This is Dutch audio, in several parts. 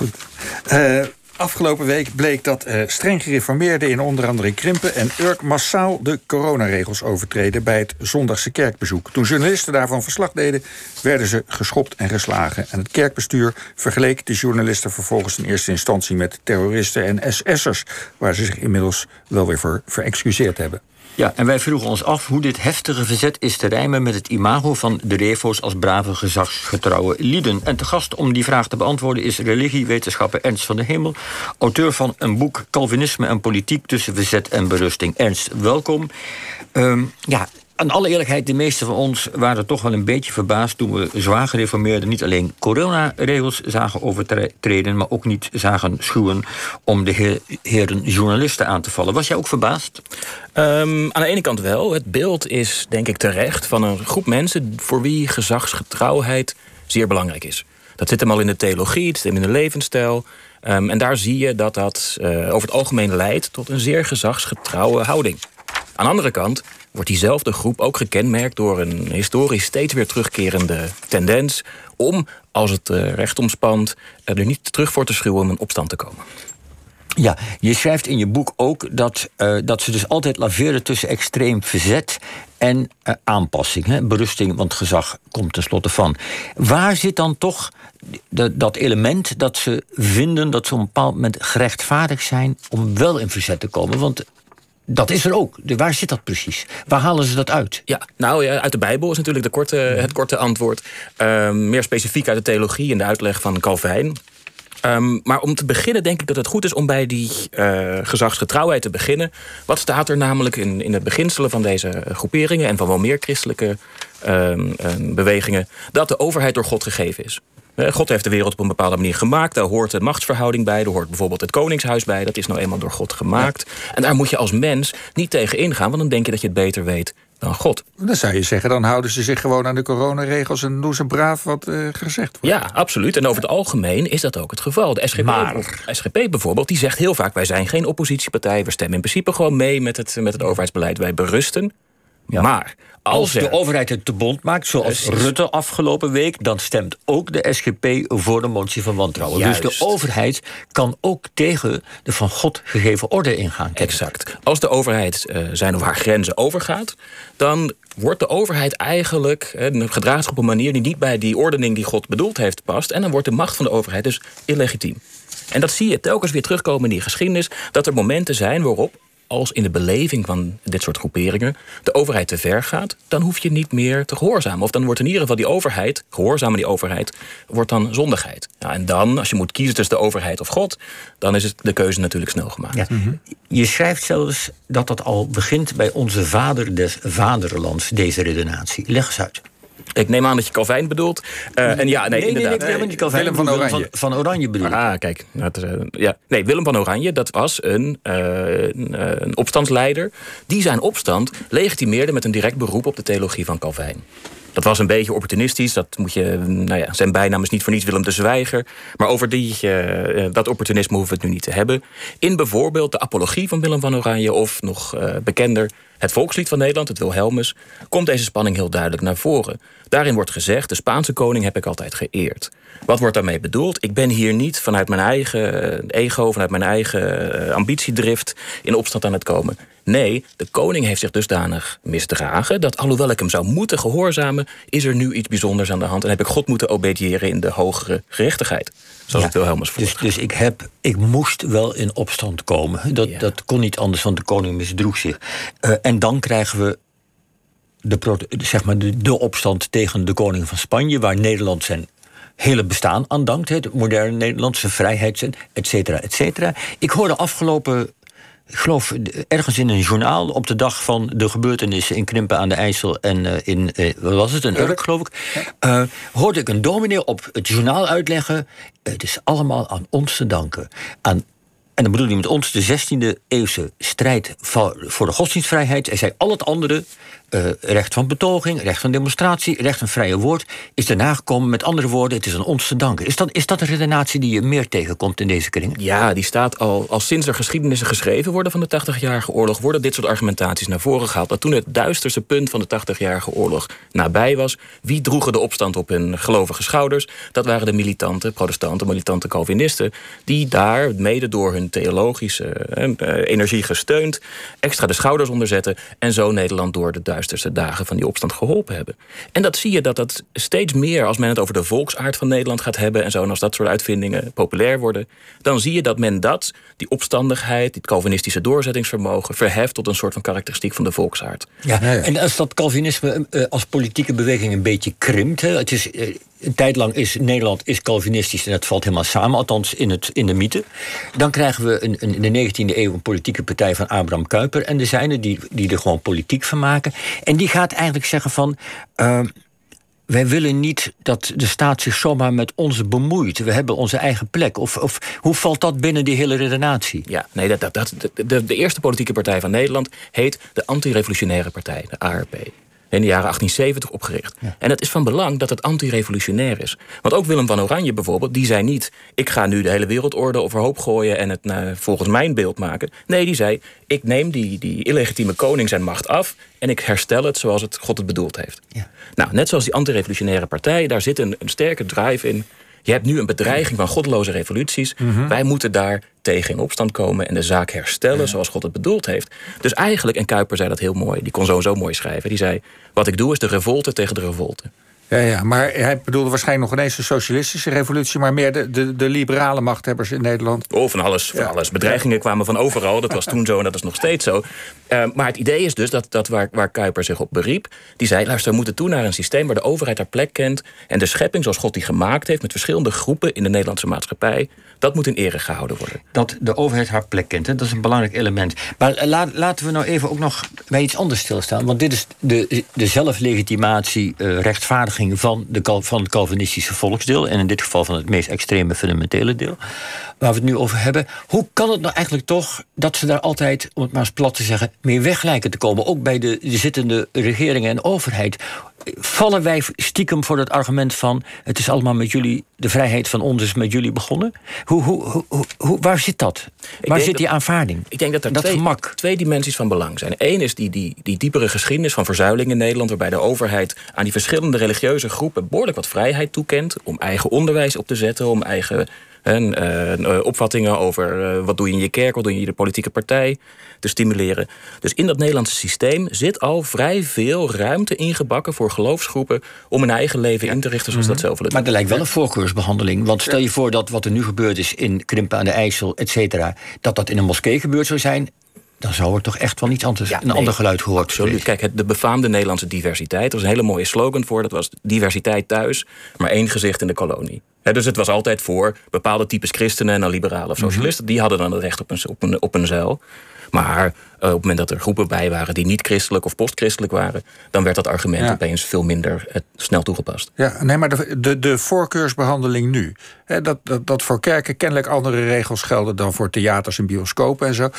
Goed. Uh, Afgelopen week bleek dat uh, streng gereformeerden in onder andere Krimpen en Urk massaal de coronaregels overtreden bij het zondagse kerkbezoek. Toen journalisten daarvan verslag deden, werden ze geschopt en geslagen. En het kerkbestuur vergeleek de journalisten vervolgens in eerste instantie met terroristen en SS'ers, waar ze zich inmiddels wel weer voor verexcuseerd hebben. Ja, en wij vroegen ons af hoe dit heftige verzet is te rijmen met het imago van de Revo's als brave, gezagsgetrouwe lieden. En te gast om die vraag te beantwoorden is religiewetenschapper Ernst van de Hemel, auteur van een boek Calvinisme en politiek tussen verzet en berusting. Ernst, welkom. Um, ja, aan alle eerlijkheid, de meeste van ons waren toch wel een beetje verbaasd toen we zwaar gereformeerden niet alleen coronaregels zagen overtreden, maar ook niet zagen schuwen om de heren journalisten aan te vallen. Was jij ook verbaasd? Um, aan de ene kant wel. Het beeld is, denk ik, terecht van een groep mensen voor wie gezagsgetrouwheid zeer belangrijk is. Dat zit hem al in de theologie, het zit hem in de levensstijl. Um, en daar zie je dat dat uh, over het algemeen leidt tot een zeer gezagsgetrouwe houding. Aan de andere kant wordt diezelfde groep ook gekenmerkt door een historisch steeds weer terugkerende tendens om, als het uh, recht omspant, er niet terug voor te schuwen om in opstand te komen. Ja, je schrijft in je boek ook dat, uh, dat ze dus altijd laveren tussen extreem verzet en uh, aanpassing. Hè? Berusting, want gezag komt tenslotte van. Waar zit dan toch de, dat element dat ze vinden dat ze op een bepaald moment gerechtvaardigd zijn om wel in verzet te komen? Want dat is er ook. Waar zit dat precies? Waar halen ze dat uit? Ja, nou ja, uit de Bijbel is natuurlijk de korte, het korte antwoord. Uh, meer specifiek uit de theologie en de uitleg van Calvijn. Um, maar om te beginnen denk ik dat het goed is om bij die uh, gezagsgetrouwheid te beginnen. Wat staat er namelijk in, in het beginselen van deze groeperingen... en van wel meer christelijke um, bewegingen... dat de overheid door God gegeven is. God heeft de wereld op een bepaalde manier gemaakt. Daar hoort de machtsverhouding bij. Daar hoort bijvoorbeeld het koningshuis bij. Dat is nou eenmaal door God gemaakt. En daar moet je als mens niet tegen ingaan. Want dan denk je dat je het beter weet dan God. Dan zou je zeggen, dan houden ze zich gewoon aan de coronaregels... en doen ze braaf wat uh, gezegd wordt. Ja, absoluut. En over het algemeen is dat ook het geval. De SGP, maar... SGP bijvoorbeeld, die zegt heel vaak... wij zijn geen oppositiepartij, we stemmen in principe gewoon mee... met het, met het overheidsbeleid, wij berusten. Ja. Maar als de overheid het te bond maakt, zoals Rutte afgelopen week, dan stemt ook de SGP voor de motie van wantrouwen. Dus de overheid kan ook tegen de van God gegeven orde ingaan. Exact. Als de overheid uh, zijn of haar grenzen overgaat, dan wordt de overheid eigenlijk uh, gedragen op een manier die niet bij die ordening die God bedoeld heeft past. En dan wordt de macht van de overheid dus illegitiem. En dat zie je telkens weer terugkomen in die geschiedenis, dat er momenten zijn waarop als in de beleving van dit soort groeperingen de overheid te ver gaat, dan hoef je niet meer te gehoorzamen. Of dan wordt in ieder geval die overheid, gehoorzamen die overheid, wordt dan zondigheid. Ja, en dan, als je moet kiezen tussen de overheid of God, dan is het de keuze natuurlijk snel gemaakt. Ja. Mhm. Je schrijft zelfs dat dat al begint bij onze vader des vaderlands, deze redenatie. Leg eens uit. Ik neem aan dat je Calvijn bedoelt. Uh, en ja, nee, nee inderdaad. Nee, nee, Calvijn, Willem van Oranje. Van, van Oranje bedoel Ah, kijk. Dat uh, ja. Nee, Willem van Oranje, dat was een, uh, een, een, opstandsleider... die zijn opstand legitimeerde met een direct beroep op de theologie van Calvijn. Dat was een beetje opportunistisch. Dat moet je, nou ja, zijn bijnaam is niet voor niets Willem de Zwijger. Maar over die, dat opportunisme hoeven we het nu niet te hebben. In bijvoorbeeld de apologie van Willem van Oranje... of nog bekender het volkslied van Nederland, het Wilhelmus, komt deze spanning heel duidelijk naar voren. Daarin wordt gezegd: de Spaanse koning heb ik altijd geëerd. Wat wordt daarmee bedoeld? Ik ben hier niet vanuit mijn eigen ego, vanuit mijn eigen eh, ambitiedrift in opstand aan het komen. Nee, de koning heeft zich dusdanig misdragen dat alhoewel ik hem zou moeten gehoorzamen, is er nu iets bijzonders aan de hand en heb ik God moeten obediëren in de hogere gerechtigheid. Zoals ja, het Wilhelmus dus, dus ik, heb, ik moest wel in opstand komen. Dat, dat kon niet anders, want de koning misdroeg zich. Uh, en dan krijgen we de, zeg maar de, de opstand tegen de koning van Spanje, waar Nederland zijn hele bestaan aan dankt. Het moderne Nederlandse vrijheid, et cetera, et cetera. Ik hoorde afgelopen ik geloof ergens in een journaal op de dag van de gebeurtenissen in Krimpen aan de IJssel en uh, in, uh, wat was het, een Urk geloof ik, uh, hoorde ik een dominee op het journaal uitleggen, het is allemaal aan ons te danken. Aan, en dan bedoel je met ons de 16e eeuwse strijd voor, voor de godsdienstvrijheid. Hij zei, al het andere uh, recht van betoging, recht van demonstratie, recht van vrije woord, is daarna gekomen. Met andere woorden, het is aan ons te danken. Is dat, is dat een redenatie die je meer tegenkomt in deze kring? Ja, die staat al, al sinds er geschiedenissen geschreven worden van de 80-jarige oorlog, worden dit soort argumentaties naar voren gehaald. Dat toen het duisterste punt van de 80-jarige oorlog nabij was, wie droegen de opstand op hun gelovige schouders? Dat waren de militante protestanten, militante Calvinisten, die daar mede door hun theologische uh, energie gesteund extra de schouders onderzetten en zo Nederland door de duisterste dagen van die opstand geholpen hebben. En dat zie je dat dat steeds meer, als men het over de volksaard van Nederland gaat hebben en zo, en als dat soort uitvindingen populair worden, dan zie je dat men dat, die opstandigheid, dit Calvinistische doorzettingsvermogen, verheft tot een soort van karakteristiek van de volksaard. Ja, en als dat Calvinisme uh, als politieke beweging een beetje krimpt, hè, het is. Een tijd lang is Nederland is Calvinistisch en dat valt helemaal samen, althans in, het, in de mythe. Dan krijgen we een, een, in de 19e eeuw een politieke partij van Abraham Kuyper en de zijne, die, die er gewoon politiek van maken. En die gaat eigenlijk zeggen van. Uh, wij willen niet dat de staat zich zomaar met ons bemoeit. We hebben onze eigen plek. Of, of hoe valt dat binnen die hele redenatie? Ja, nee, dat, dat, dat, de, de eerste politieke partij van Nederland heet de Antirevolutionaire Partij, de ARP in de jaren 1870 opgericht. En het is van belang dat het antirevolutionair is. Want ook Willem van Oranje bijvoorbeeld, die zei niet... ik ga nu de hele wereldorde overhoop gooien en het nou, volgens mijn beeld maken. Nee, die zei, ik neem die, die illegitieme koning zijn macht af... en ik herstel het zoals het God het bedoeld heeft. Ja. Nou, net zoals die antirevolutionaire partij, daar zit een, een sterke drive in... Je hebt nu een bedreiging van godloze revoluties. Mhm. Wij moeten daar tegen in opstand komen en de zaak herstellen zoals God het bedoeld heeft. Dus eigenlijk, en Kuiper zei dat heel mooi, die kon zo zo mooi schrijven. Die zei: Wat ik doe is de revolte tegen de revolte. Ja, ja, maar hij bedoelde waarschijnlijk nog ineens de socialistische revolutie... maar meer de, de, de liberale machthebbers in Nederland. Oh, van alles. Van alles. Bedreigingen kwamen van overal. Dat was toen zo en dat is nog steeds zo. Uh, maar het idee is dus dat, dat waar, waar Kuiper zich op beriep... die zei, luister, we moeten toe naar een systeem... waar de overheid haar plek kent... en de schepping zoals God die gemaakt heeft... met verschillende groepen in de Nederlandse maatschappij... dat moet in ere gehouden worden. Dat de overheid haar plek kent, hè? dat is een belangrijk element. Maar laat, laten we nou even ook nog bij iets anders stilstaan. Want dit is de, de zelflegitimatie, uh, van, de, van het Calvinistische volksdeel. En in dit geval van het meest extreme fundamentele deel. Waar we het nu over hebben. Hoe kan het nou eigenlijk toch dat ze daar altijd, om het maar eens plat te zeggen, meer weg lijken te komen? Ook bij de, de zittende regeringen en overheid vallen wij stiekem voor dat argument van... het is allemaal met jullie, de vrijheid van ons is met jullie begonnen? Hoe, hoe, hoe, hoe waar zit dat? waar zit die aanvaarding? Ik denk dat er twee, twee, dimensies van belang zijn. Eén is die, die, die diepere geschiedenis van verzuiling in Nederland... waarbij de overheid aan die verschillende religieuze groepen... behoorlijk wat vrijheid toekent om eigen onderwijs op te zetten... om eigen en, uh, opvattingen over uh, wat doe je in je kerk, wat doe je in je politieke partij te stimuleren. Dus in dat Nederlandse systeem zit al vrij veel ruimte ingebakken voor geloofsgroepen om hun eigen leven in te richten zoals mm dat zelf willen. Maar er lijkt wel een voorkeursbehandeling. Want stel je voor dat wat er nu gebeurd is in Krimpen aan de IJssel, et cetera, dat dat in een moskee gebeurd zou zijn dan zou er toch echt wel iets anders, een ander geluid gehoord Absoluut. Kijk, het, de befaamde Nederlandse diversiteit. Er was een hele mooie slogan voor. Dat was diversiteit thuis, maar één gezicht in de kolonie. dus het was altijd voor bepaalde types christenen en dan liberalen of mhm. socialisten. Die hadden dan het recht op een, op een, op een zeil. Maar uh, op het moment dat er groepen bij waren die niet christelijk of postchristelijk waren, dan werd dat argument ja. opeens veel minder uh, snel toegepast. Ja, nee, maar de, de, de voorkeursbehandeling nu. Hè, dat, dat, dat voor kerken kennelijk andere regels gelden dan voor theaters en bioscopen en zo.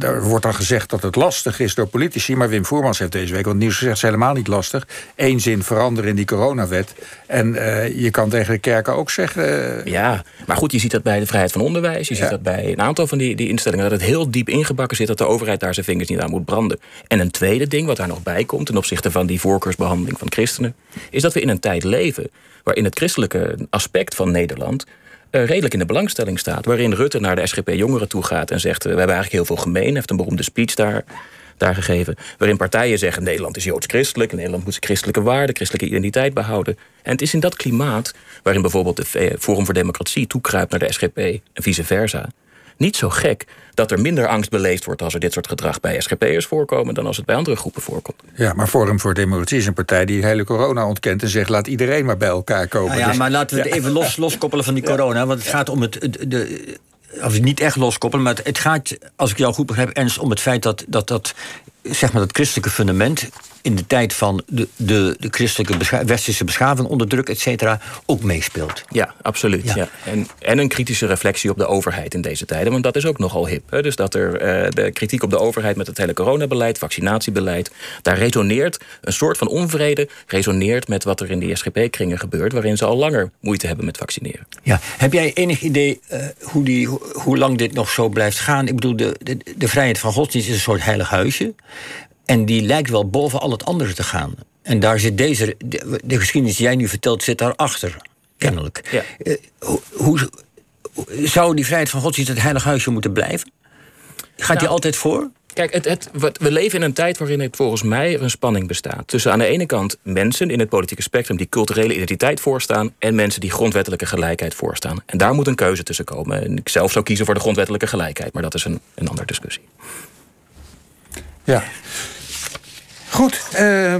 Er wordt dan gezegd dat het lastig is door politici. Maar Wim Voermans heeft deze week, want nieuws gezegd, is helemaal niet lastig. Eén zin veranderen in die coronawet. En je kan tegen de kerken ook zeggen. ja, maar goed, je ziet dat bij de vrijheid van onderwijs. Je ziet dat bij een aantal van die, die instellingen dat het heel diep ingebakken zit dat de overheid daar zijn vingers niet aan moet branden. En een tweede ding wat daar nog bij komt ten opzichte van die voorkeursbehandeling van christenen, is dat we in een tijd leven waarin het christelijke aspect van Nederland uh, redelijk in de belangstelling staat. Waarin Rutte naar de SGP-jongeren toe gaat en zegt: uh, We hebben eigenlijk heel veel gemeen. heeft een beroemde speech daar, daar gegeven. Waarin partijen zeggen: Nederland is joods-christelijk. Nederland moet zijn christelijke waarden, christelijke identiteit behouden. En het is in dat klimaat waarin bijvoorbeeld de Forum voor Democratie toekruipt naar de SGP en vice versa niet zo gek dat er minder angst beleefd wordt als er dit soort gedrag bij SGP'ers voorkomen dan als het bij andere groepen voorkomt. Ja, maar Forum voor Democratie is een partij die hele corona ontkent en zegt laat iedereen maar bij elkaar komen. Nou ja, dus- maar laten we het even los, loskoppelen van die corona, want het gaat om het. De, of niet echt loskoppelen, maar het gaat, als ik jou goed begrijp, ernst om het feit dat, dat, dat zeg maar, dat christelijke fundament in de tijd van de, de, de christelijke bescha westerse beschaving onder druk, et cetera, ook meespeelt. Ja, absoluut. Ja. En, en een kritische reflectie op de overheid in deze tijden, want dat is ook nogal hip. Hè? Dus dat er uh, de kritiek op de overheid met het hele coronabeleid, vaccinatiebeleid, daar resoneert een soort van onvrede, resoneert met wat er in de SGP-kringen gebeurt, waarin ze al langer moeite hebben met vaccineren. Ja, heb jij enig idee uh, hoe, die, hoe lang dit nog zo blijft gaan? Ik bedoel, de, de, de vrijheid van godsdienst is een soort heilig huisje. En die lijkt wel boven al het andere te gaan. En daar zit deze, de, de geschiedenis die jij nu vertelt, zit daarachter. Kennelijk. Ja. Uh, hoe, hoe, zou die vrijheid van godsdienst het heilig huisje moeten blijven? Gaat nou, die altijd voor? Kijk, het, het, we leven in een tijd waarin het volgens mij een spanning bestaat. Tussen aan de ene kant mensen in het politieke spectrum die culturele identiteit voorstaan. en mensen die grondwettelijke gelijkheid voorstaan. En daar moet een keuze tussen komen. En ik zelf zou kiezen voor de grondwettelijke gelijkheid, maar dat is een, een andere discussie. Ja. Goed. Uh,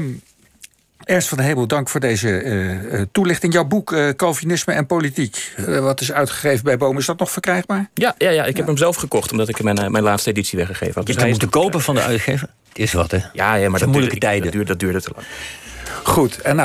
Ernst van de Hemel, dank voor deze uh, toelichting. Jouw boek uh, Calvinisme en Politiek, wat is uitgegeven bij Boom, is dat nog verkrijgbaar? Ja, ja, ja ik heb hem zelf gekocht, omdat ik mijn, mijn laatste editie weggegeven had. Dus je kan moeten kopen van de uitgever? Het is wat, hè? Ja, ja maar dat moeilijke duurde, tijden. Dat duurde, dat duurde te lang. Goed, en nou.